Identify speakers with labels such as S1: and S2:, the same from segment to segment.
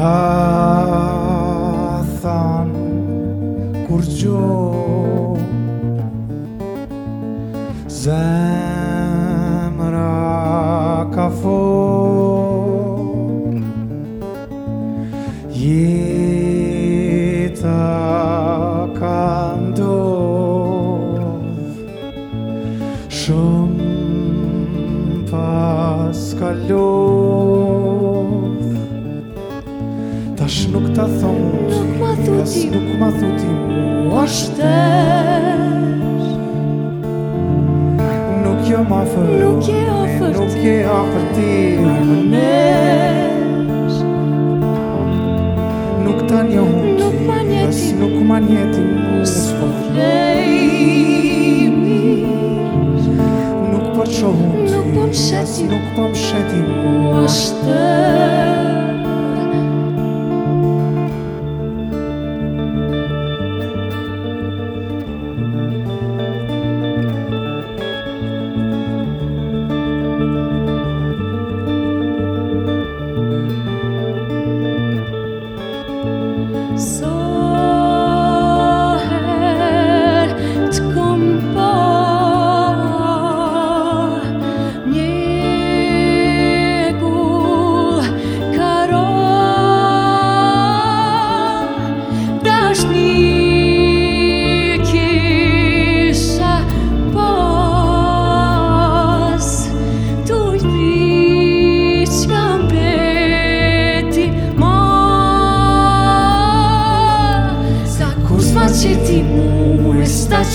S1: Athan thanë kur qo Zemra ka fo Jeta ka ndov ta thonë Nuk ma thuti Nuk ma thuti
S2: Mu ashtë
S1: Nuk jo ma fërë Nuk je afërti Nuk je afërti
S2: Nuk më nesh
S1: Nuk ta një hundi Nuk ma njeti Nuk ma njeti
S2: Mu s'po Nuk
S1: për po që hundi Nuk për Mu
S2: ashtë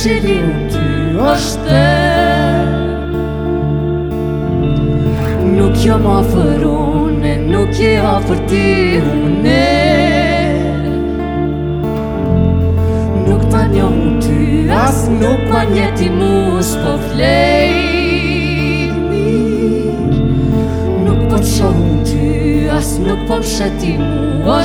S2: qëriu ty është Nuk jo më afer une, nuk je afer ti une Nuk ta njo ty, as nuk ma njeti mu s'po flej Nuk po të ty, as nuk po më sheti mu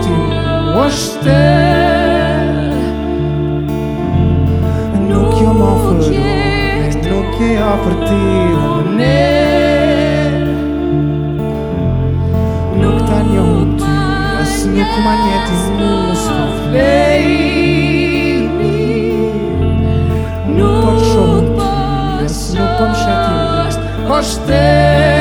S2: ti
S1: Nuk jem më Nuk jem më fërru Nuk ta një ty Asë nuk ma një Nuk po të po shumë nuk po më po shëti